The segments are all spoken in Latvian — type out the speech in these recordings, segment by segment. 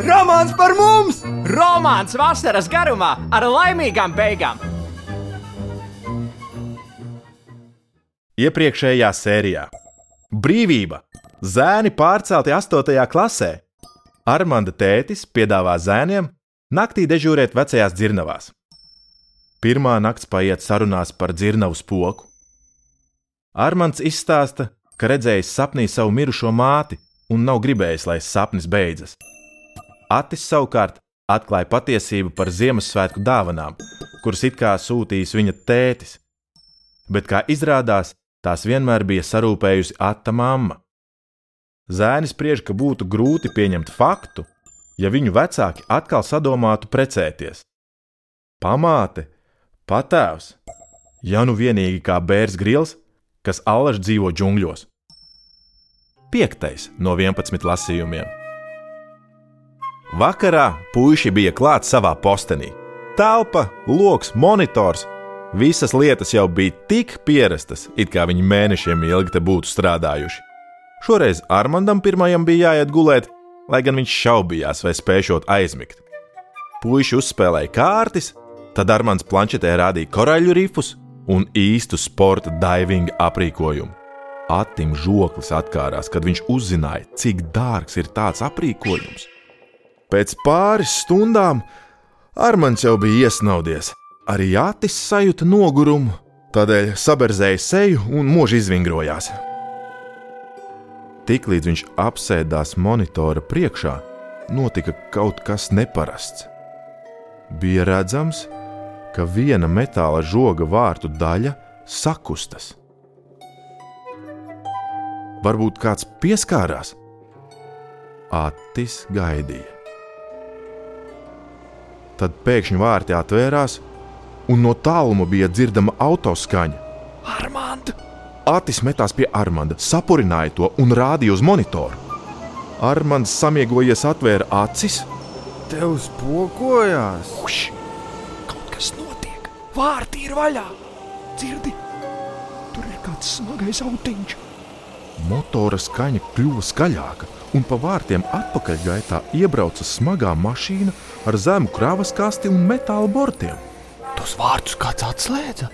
Romāns par mums! Romāns vasaras garumā ar laimīgām beigām! Iepriekšējā sērijā Brīvība! Zēni pārcelti 8. klasē. Armanda tētis piedāvā zēniem naktī dežūrēt vecajās dzirnavās. Pirmā nakts paiet sarunās par dzirnavu spoku. Armands izstāsta, ka redzējis sapnī savu mirušo māti un nav gribējis, lai sapnis beidzas. Atis savukārt atklāja patiesību par Ziemassvētku dāvanām, kuras it kā sūtījis viņa tētis. Bet, kā izrādās, tās vienmēr bija sarūpējusi Ata mamma. Zēnis spriež, ka būtu grūti pieņemt faktu, ja viņu vecāki atkal sadomātu precēties. Pamāte, patēvs, ja nu vienīgi kā bērs grils, kas allaž dzīvo džungļos. Piektais no 11 lasījumiem. Vakarā puiši bija klāt savā postenī. Telpa, loks, monitors. Visas lietas jau bija tik pierastas, it kā viņi mēnešiem ilgi te būtu strādājuši. Šoreiz Armandam pirmajam bija jāiet gulēt, lai gan viņš šaubījās, vai spēšot aizmigt. Puiši uzspēlēja kārtas, tad Armands planšetē rādīja koraļu rifus un īstu sporta divinga aprīkojumu. Atim žoklis atkārās, kad viņš uzzināja, cik dārgs ir tāds aprīkojums. Pēc pāris stundām Armāns jau bija iesnaudies. Arī Jātis sajūta nogurumu, tādēļ saberzēja seju un mūži izvingrojās. Tiklīdz viņš apsēdās monitora priekšā, notika kaut kas neparasts. Bija redzams, ka viena metāla žoga vārtu daļa sakustas. Varbūt kāds pieskārās. Atis gaidīja tad pēkšņi vārti atvērās, un no tāluma bija dzirdama autoskaņa. Armand! Atis metās pie Armanda, sapurināja to un rādīja uz monitoru. Armands samiegojies, atvēra acis. Tev spokojās! Uš! Kaut kas notiek! Vārti ir vaļā! Dzirdi! Tur ir kāds smagais autiņš! Motora skaņa kļuva skaļāka, un pa vārtiem atpakaļgaitā iebrauca smagā mašīna ar zemu kravas kasti un metāla bortiem. Tos vārdus kāds atslēdza.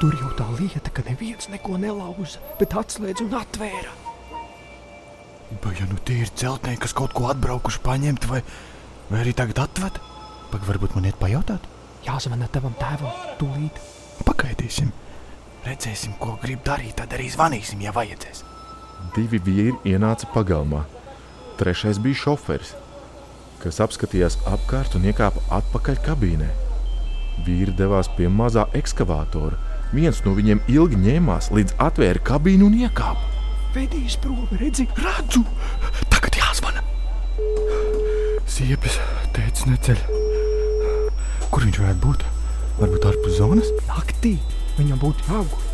Tur jau tā lieta, ka neviens neko nelauza, bet atslēdza un atvēra. Vai ja nu tie ir celtnieki, kas kaut ko atbraukuši paņemt, vai, vai arī tagad atved? Pagaid, varbūt man iet pajautāt? Jāzvana tavam tēvam, tūlīt. Pagaidīsim, redzēsim, ko grib darīt, tad arī zvanīsim, ja vajadzēs. Divi vīri ienāca pagalmā. Trešais bija šoferis kas apskatījās apkārt un iekāpa atpakaļ kabīnē. Vīri devās pie mazā ekskavātora. Viens no viņiem ilgi ņēmās, līdz atvēra kabīnu un iekāpa. Vedīs prom, redzi, redzu! Tagad jāzvana! Siepes teica, neceļ. Kur viņš varētu būt? Varbūt ārpus zonas? Naktī viņam būtu jāguļ.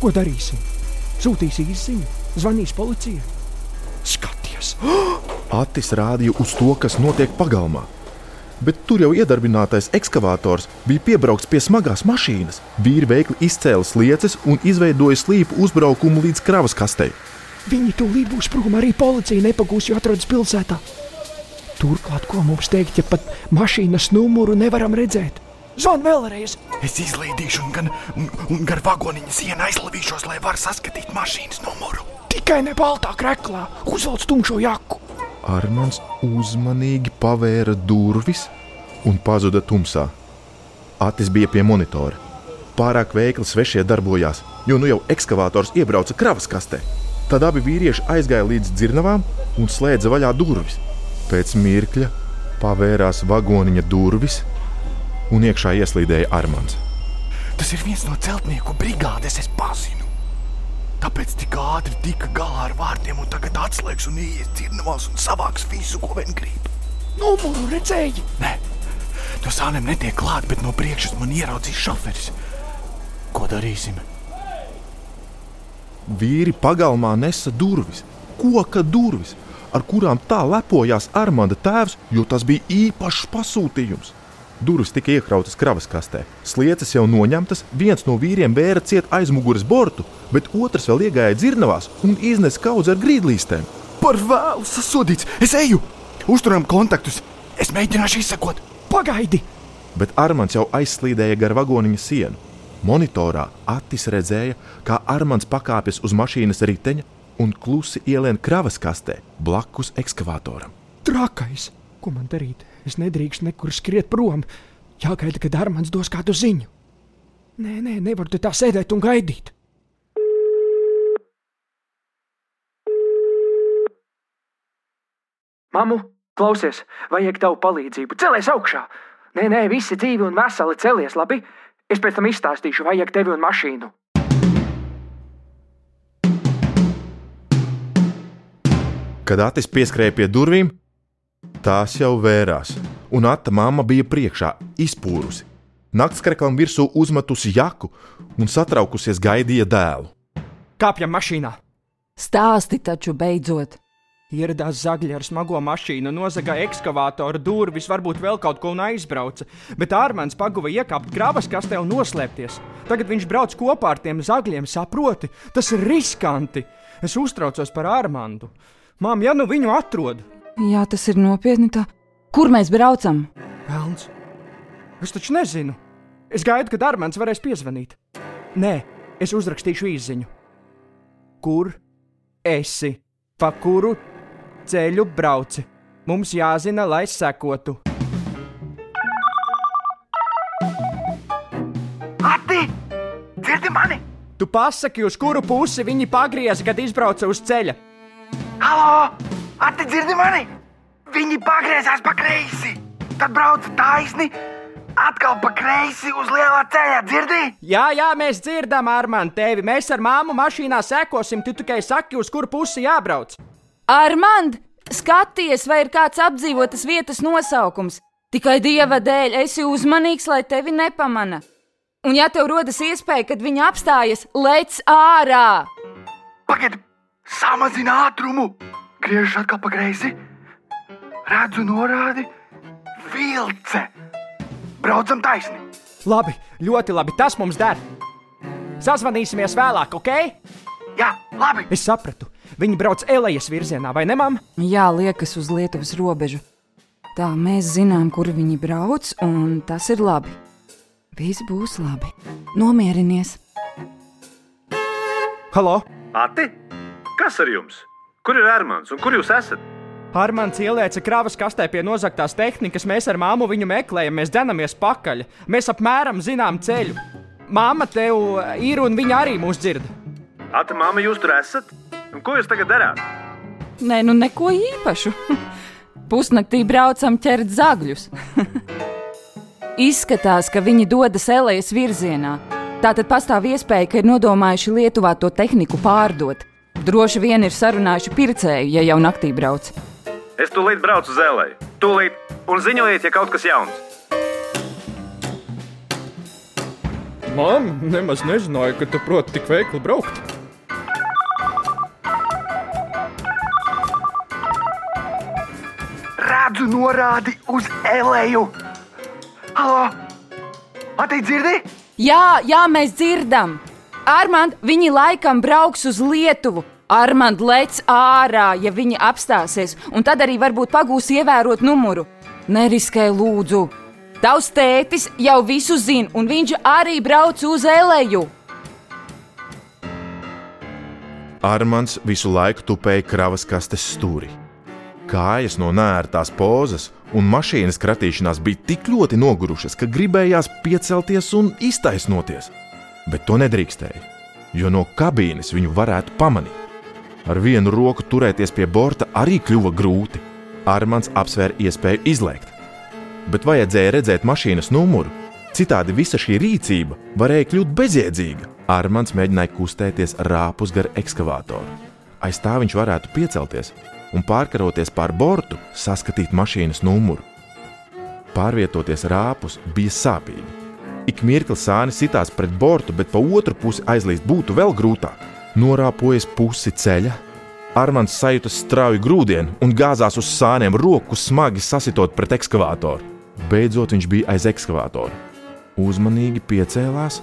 Ko darīsim? Sūtīs īsiņu, zvanīs policijai. Skaties! Atis rādīja uz to, kas notiek pagalmā. Bet tur jau iedarbinātais ekskavators bija piebraukts pie smagās mašīnas. Vīri veikli izcēla slieces un izveidoja slīpu uzbraukumu līdz kravas kastei. Viņi tūlīt būs prom, arī policija nepagūs, jo atrodas pilsētā. Turklāt, ko mums teikt, ja pat mašīnas numuru nevaram redzēt? Zvan vēlreiz! Es izlīdīšu un, gan, un, un gar vagoniņa sienu aizlavīšos, lai varētu saskatīt mašīnas numuru. Tikai ne baltā krēklā, uzvelc tumšo jaku. Armāns uzmanīgi pavēra durvis un pazuda tumsā. Atis bija pie monitora. Pārāk veikli svešie darbojās, jo nu jau ekskavators iebrauca kravas kastē. Tad abi vīrieši aizgāja līdz dzirnavām un slēdza vaļā durvis. Pēc mirkļa pavērās vagoniņa durvis un iekšā ieslīdēja Armāns. Tas ir viens no celtnieku brigādes, es pazinu. Tāpēc tik ātri tika galā ar vārtiem, un tagad atslēgs un ies dzirnavās un savāks visu, ko vien grib. Numuru redzēji? Nē, Tu sāniem netiek klāt, bet no priekšas man ieraudzīs šoferis. Ko darīsim? Vīri pagalmā nesa durvis, koka durvis, ar kurām tā lepojās Armānda tēvs, jo tas bija īpašs pasūtījums. Durvis tika iekrautas kravas kastē, slieces jau noņemtas, viens no vīriem vēra ciet aizmugures bortu, bet otrs vēl iegāja dzirnavās un iznesa kaudzi ar grīdlīstēm. Par vēlu sasodīts! Es eju! Uzturam kontaktus! Es mēģināšu izsekot! Pagaidi! Bet Armāns jau aizslīdēja gar vagoniņa sienu. Monitorā Atis redzēja, kā Armāns pakāpjas uz mašīnas riteņa un klusi ielien kravas kastē blakus ekskavatoram. Trakais! Ko man darīt? Es nedrīkstu nekur skriet prom. Jāgaida, kad Armāns dos kādu ziņu. Nē, nē, nevaru te tā sēdēt un gaidīt. Mamu, klausies, vajag tavu palīdzību. Celies augšā! Nē, nē, visi dzīvi un veseli celies, labi? Es pēc tam izstāstīšu, vajag tevi un mašīnu. Kad Atis pieskrēja pie durvīm, tās jau vērās, un Ata mamma bija priekšā, izpūrusi. Naktskreklam virsū uzmetusi jaku un satraukusies gaidīja dēlu. Kāpjam mašīnā! Stāsti taču beidzot! Ieradās zagļi ar smago mašīnu, nozaga ekskavātoru durvis, varbūt vēl kaut ko un aizbrauca, bet Armāns paguva iekāpt kravas kastē un noslēpties. Tagad viņš brauc kopā ar tiem zagļiem, saproti? Tas ir riskanti! Es uztraucos par Armāndu. Mām, ja nu viņu atrod, Jā, tas ir nopietni. Tā. Kur mēs braucam? Pelns. Es taču nezinu. Es gaidu, kad Armāns varēs piezvanīt. Nē, es uzrakstīšu īsiņu. Kur esi? Pa kuru ceļu brauci? Mums jāzina, lai sekotu. Ati! Dzirdi mani! Tu pasaki, uz kuru pusi viņi pagrieza, kad izbrauca uz ceļa. Halo! Ati, dzirdi mani! Viņi pagriezās pa kreisi! Tad brauca taisni, atkal pa kreisi uz lielā ceļa, dzirdi? Jā, jā, mēs dzirdam, Armān, tevi. Mēs ar māmu mašīnā sekosim. Tu tikai saki, uz kuru pusi jābrauc. Armand, skaties, vai ir kāds apdzīvotas vietas nosaukums. Tikai dieva dēļ esi uzmanīgs, lai tevi nepamana. Un, ja tev rodas iespēja, kad viņi apstājas, lec ārā! Pagaid, samazina ātrumu! Griežas atkal pa kreisi. Redzu norādi vilce. Braucam taisni. Labi, ļoti labi. Tas mums der. Sazvanīsimies vēlāk, ok? Jā, labi. Es sapratu. Viņi brauc Elējas virzienā, vai ne, mamma? Jā, liekas uz Lietuvas robežu. Tā mēs zinām, kur viņi brauc, un tas ir labi. Viss būs labi. Nomierinies! Halo! Ati, kas ar jums? Kur ir Ermans un kur jūs esat? Armāns ielēca kravas kastē pie nozaktās tehnikas. Mēs ar māmu viņu meklējam, mēs denamies pakaļ. Mēs apmēram zinām ceļu. Māma tev ir un viņa arī mūs dzird. Ati, māma, jūs tur esat? Un ko jūs tagad darāt? Nē, nu neko īpašu. Pusnaktī braucam ķert zagļus. Izskatās, ka viņi dodas Elējas virzienā. Tātad pastāv iespēja, ka ir nodomājuši Lietuvā to tehniku pārdot. Droši vien ir sarunājuši pircēju, ja jau naktī brauc. Es tūlīt braucu uz Zēlēju. Tūlīt, un ziņojiet, ja kaut kas jauns. Māma nemaz nezināja, ka tu proti tik veikli braukt. Redzu norādi uz Elēju. Halo! Ati, dzirdi? Jā, jā, mēs dzirdam! Armand, viņi laikam brauks uz Lietuvu. Armand lec ārā, ja viņi apstāsies, un tad arī varbūt pagūs ievērot numuru. Neriskē, lūdzu! Tavs tētis jau visu zina, un viņš arī brauc uz Eleju. Armāns visu laiku tupēja kravas kastes stūrī. Kājas no nērtās pozas un mašīnas kratīšanās bija tik ļoti nogurušas, ka gribējās piecelties un iztaisnoties. Bet to nedrīkstēja, jo no kabīnes viņu varētu pamanīt. Ar vienu roku turēties pie borta arī kļuva grūti. Armāns apsvēra iespēju izlēkt, bet vajadzēja redzēt mašīnas numuru. Citādi visa šī rīcība varēja kļūt bezjēdzīga. Armāns mēģināja kustēties rāpus gar ekskavātoru. Aiz tā viņš varētu piecelties un pārkaroties pār bortu, saskatīt mašīnas numuru. pārvietoties rāpus bija sāpīgi. Ik mirkli sāni sitās pret bortu, bet pa otru pusi aizlīst būtu vēl grūtāk. Norāpojies pusi ceļa, Armāns sajūta strauju grūdienu un gāzās uz sāniem, roku smagi sasitot pret ekskavātoru. Beidzot, viņš bija aiz ekskavātora. Uzmanīgi piecēlās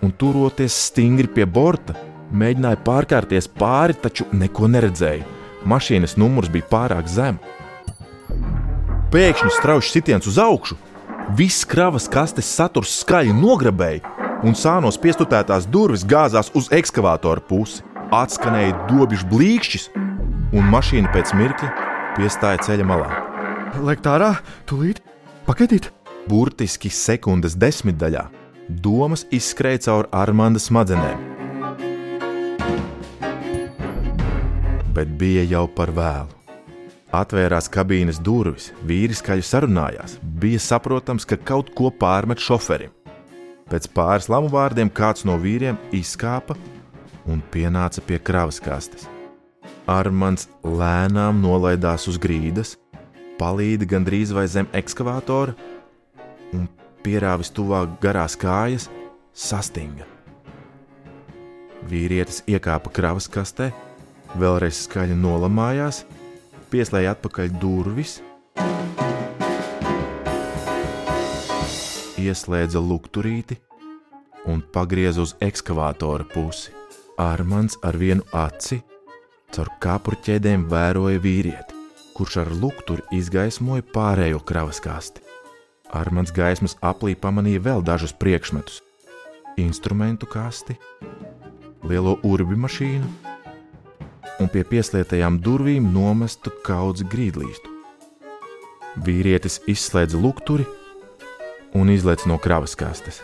un, turoties stingri pie borta, mēģināja pārkārties pāri, taču neko neredzēja. Mašīnas numurs bija pārāk zems. Pēkšņi strauji sitiens uz augšu, viss kravas kastes saturs skaļi nograbēja, un sānos piestutētās durvis gāzās uz ekskavātora pusi. Atskanēja dobīšu blīkšķis, un mašīna pēc mirkļa piestāja ceļa malā. Lekt ārā, tūlīt, pakaitīt! Burtiski sekundes desmitdaļā domas izskrēja cauri Armānda smadzenēm. Bet bija jau par vēlu. Atvērās kabīnes durvis, vīri skaļi sarunājās. Bija saprotams, ka kaut ko pārmet šoferim. Pēc pāris lamu vārdiem kāds no vīriem izkāpa un pienāca pie kravas kastes. Armāns lēnām nolaidās uz grīdas, palīdi gandrīz vai zem ekskavātora un pierāvis tuvāk garās kājas, sastinga. Vīrietis iekāpa kravas kastē, vēlreiz skaļi nolamājās, pieslēdz atpakaļ durvis, ieslēdza lukturīti un pagrieza uz ekskavātora pusi. Armāns ar vienu aci caur kāpuru ķēdēm vēroja vīrieti, kurš ar lukturi izgaismoja pārējo kravas kasti. Armāns gaismas aplī pamanīja vēl dažus priekšmetus - instrumentu kasti, lielo urbi mašīnu un pie pieslietajām durvīm nomestu kaudzi grīdlīstu. Vīrietis izslēdza lukturi un izlaiž no kravas kastes.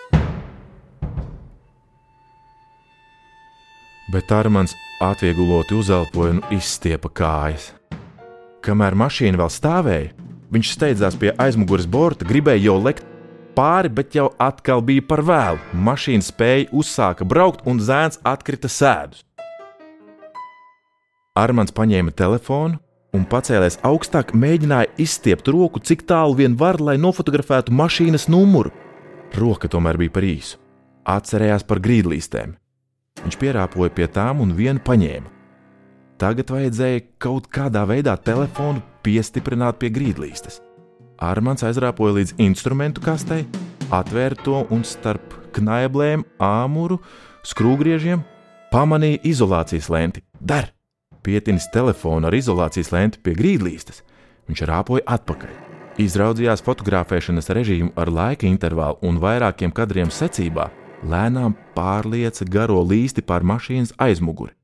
Bet Armāns atvieguloti uzelpoja un izstiepa kājas. Kamēr mašīna vēl stāvēja, viņš steidzās pie aizmugures borta, gribēja jau lekt pāri, bet jau atkal bija par vēlu. Mašīna spēja uzsāka braukt, un zēns atkrita sēdus. Armāns paņēma telefonu un pacēlēs augstāk, mēģināja izstiept roku, cik tālu vien var, lai nofotografētu mašīnas numuru. Roka tomēr bija par īsu. Atcerējās par grīdlīstēm. Viņš pierāpoja pie tām un vienu paņēma. Tagad vajadzēja kaut kādā veidā telefonu piestiprināt pie grīdlīstes. Armāns aizrāpoja līdz instrumentu kastei, atvēra to un starp knaiblēm, āmuru, skrūvgriežiem pamanīja izolācijas lenti. Dar! Pietinis telefonu ar izolācijas lenti pie grīdlīstes, viņš rāpoja atpakaļ. Izraudzījās fotografēšanas režīmu ar laika intervālu un vairākiem kadriem secībā, lēnām pārlieca garo līsti pār mašīnas aizmuguri.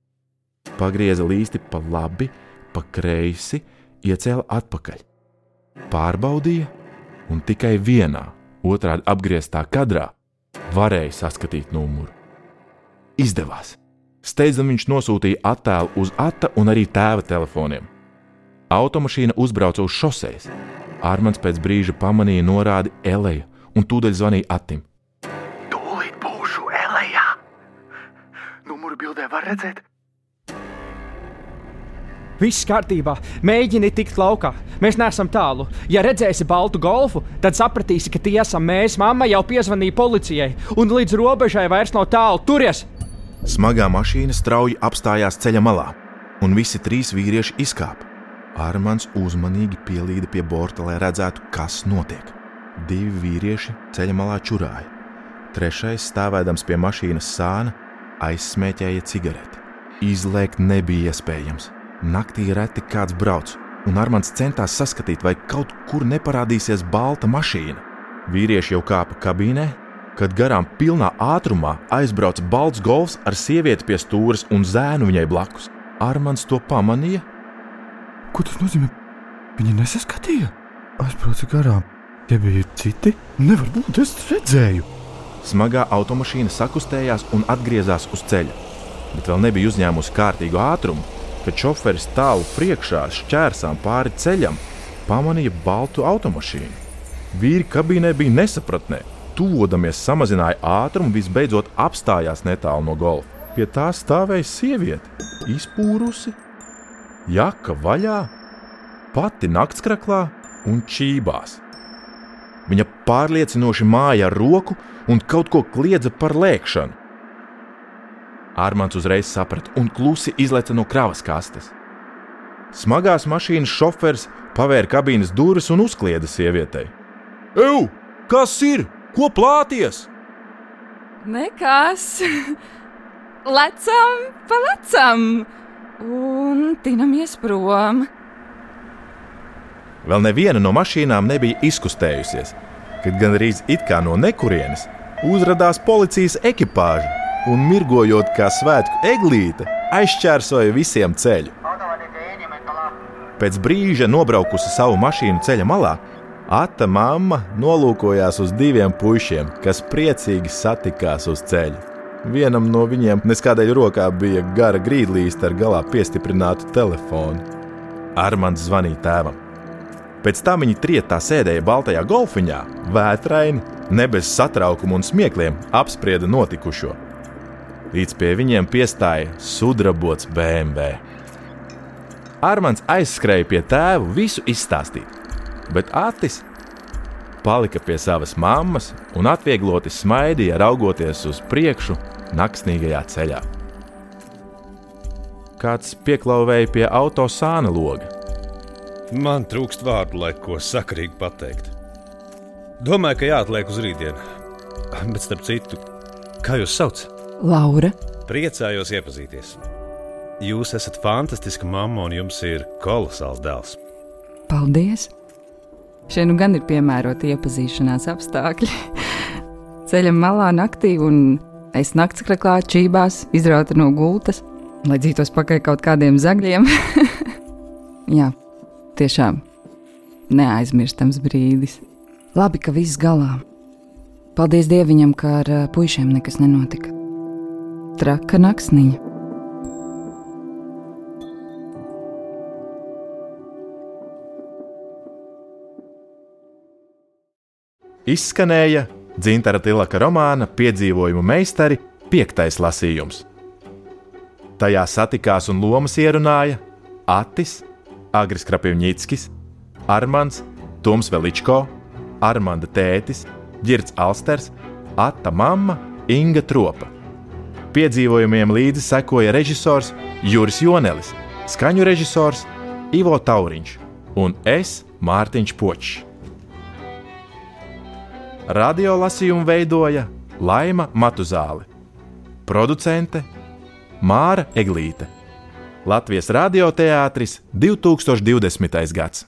Pagrieza līsti pa labi, pa kreisi, iecēla atpakaļ. Pārbaudīja, un tikai vienā, otrādi apgrieztā kadrā, varēja saskatīt numuru. Izdevās! Steidzam viņš nosūtīja attēlu uz Ata un arī tēva telefoniem. Automašīna uzbrauca uz šoseis. Armāns pēc brīža pamanīja norādi Elēja un tūdaļ zvanīja Atim. Tūlīt būšu Elējā. Numuru bildē var redzēt. Viss kārtībā, mēģini tikt laukā. Mēs neesam tālu. Ja redzēsi baltu golfu, tad sapratīsi, ka tie esam mēs. Mamma jau piezvanīja policijai, un līdz robežai vairs nav tālu. Turies! Smagā mašīna strauji apstājās ceļa malā, un visi trīs vīrieši izkāpa. Armāns uzmanīgi pielīda pie borta, lai redzētu, kas notiek. Divi vīrieši ceļa malā čurāja. Trešais, stāvēdams pie mašīnas sāna, aizsmēķēja cigareti. Izlēkt nebija iespējams. Naktī reti kāds brauc, un Armāns centās saskatīt, vai kaut kur neparādīsies balta mašīna. Vīrieši jau kāpa kabīnē, kad garām pilnā ātrumā aizbrauca balts golfs ar sievieti pie stūres un zēnu viņai blakus. Armāns to pamanīja. Ko tas nozīmē? Viņi nesaskatīja. Aizbrauca garām. Tie bija citi. Nevar būt, es redzēju. Smagā automašīna sakustējās un atgriezās uz ceļa, bet vēl nebija uzņēmusi kārtīgu ātrumu, kad šoferis tālu priekšā šķērsām pāri ceļam, pamanīja baltu automašīnu. Vīri kabīnē bija nesapratnē, tuvodamies samazināja ātrumu, visbeidzot apstājās netālu no golfa. Pie tā stāvēja sieviete, izpūrusi, jaka vaļā, pati naktskraklā un čībās. Viņa pārliecinoši māja ar roku un kaut ko kliedza par lēkšanu. Armāns uzreiz saprata un klusi izlaica no kravas kastes. Smagās mašīnas šofers pavēra kabīnes durvis un uzklieda sievietei. Eju, kas ir? Ko plāties? Nekas. Lecam pa lecam un tinamies prom. Vēl neviena no mašīnām nebija izkustējusies, kad gandrīz it kā no nekurienes uzrādījās policijas ekipāža un, mirgojot kā svētku eglīte, aizķērsoja visiem ceļu. Pēc brīža nobraukusi savu mašīnu ceļa malā, Ata mamma nolūkojās uz diviem puišiem, kas priecīgi satikās uz ceļa. Vienam no viņiem neskādēļ rokā bija gara grīdlīste ar galā piestiprinātu telefonu. Armāns zvanīja tēvam. Pēc tam viņi trietā sēdēja Baltajā golfiņā, vētraini, ne bez satraukuma un smiekliem apsprieda notikušo. Līdz pie viņiem piestāja sudrabots BMW. Armāns aizskrēja pie tēva visu izstāstīt, bet Atis palika pie savas mammas un atviegloti smaidīja, raugoties uz priekšu naksnīgajā ceļā. Kāds pieklauvēja pie auto sāna loga. Man trūkst vārdu, lai ko sakarīgi pateikt. Domāju, ka jāatliek uz rītdienu. Bet, starp citu, kā jūs saucat? Laura, Priecājos iepazīties. Jūs esat fantastiska mamma un jums ir kolosāls dēls. paldies! Šie nu gan ir piemēroti iepazīšanās apstākļi. Ceļam malā naktī, un es naktskraklā čībās, izrauta no gultas, lai dzītos pakaļ kaut kādiem zagļiem. Jā, tiešām neaizmirstams brīdis. Labi, ka viss galā. Paldies Dievam, ka ar ā, puišiem nekas nenotika. Traka naksniņa. Izskanēja Dzintara Tilaka romāna Piedzīvojumu meistari piektais lasījums. Tajā satikās un lomas ierunāja Atis, Agris Krapivņickis, Armāns, Toms Veličko, Armānda tētis, Girts Alsters, Ata mamma, Inga Tropa. Piedzīvojumiem līdzi sekoja režisors Juris Jonelis, skaņu režisors Ivo Tauriņš un es Mārtiņš Počs. Radio lasījumu veidoja Laima Matuzāle, producente Māra Eglīte, Latvijas radioteātris 2020. gads.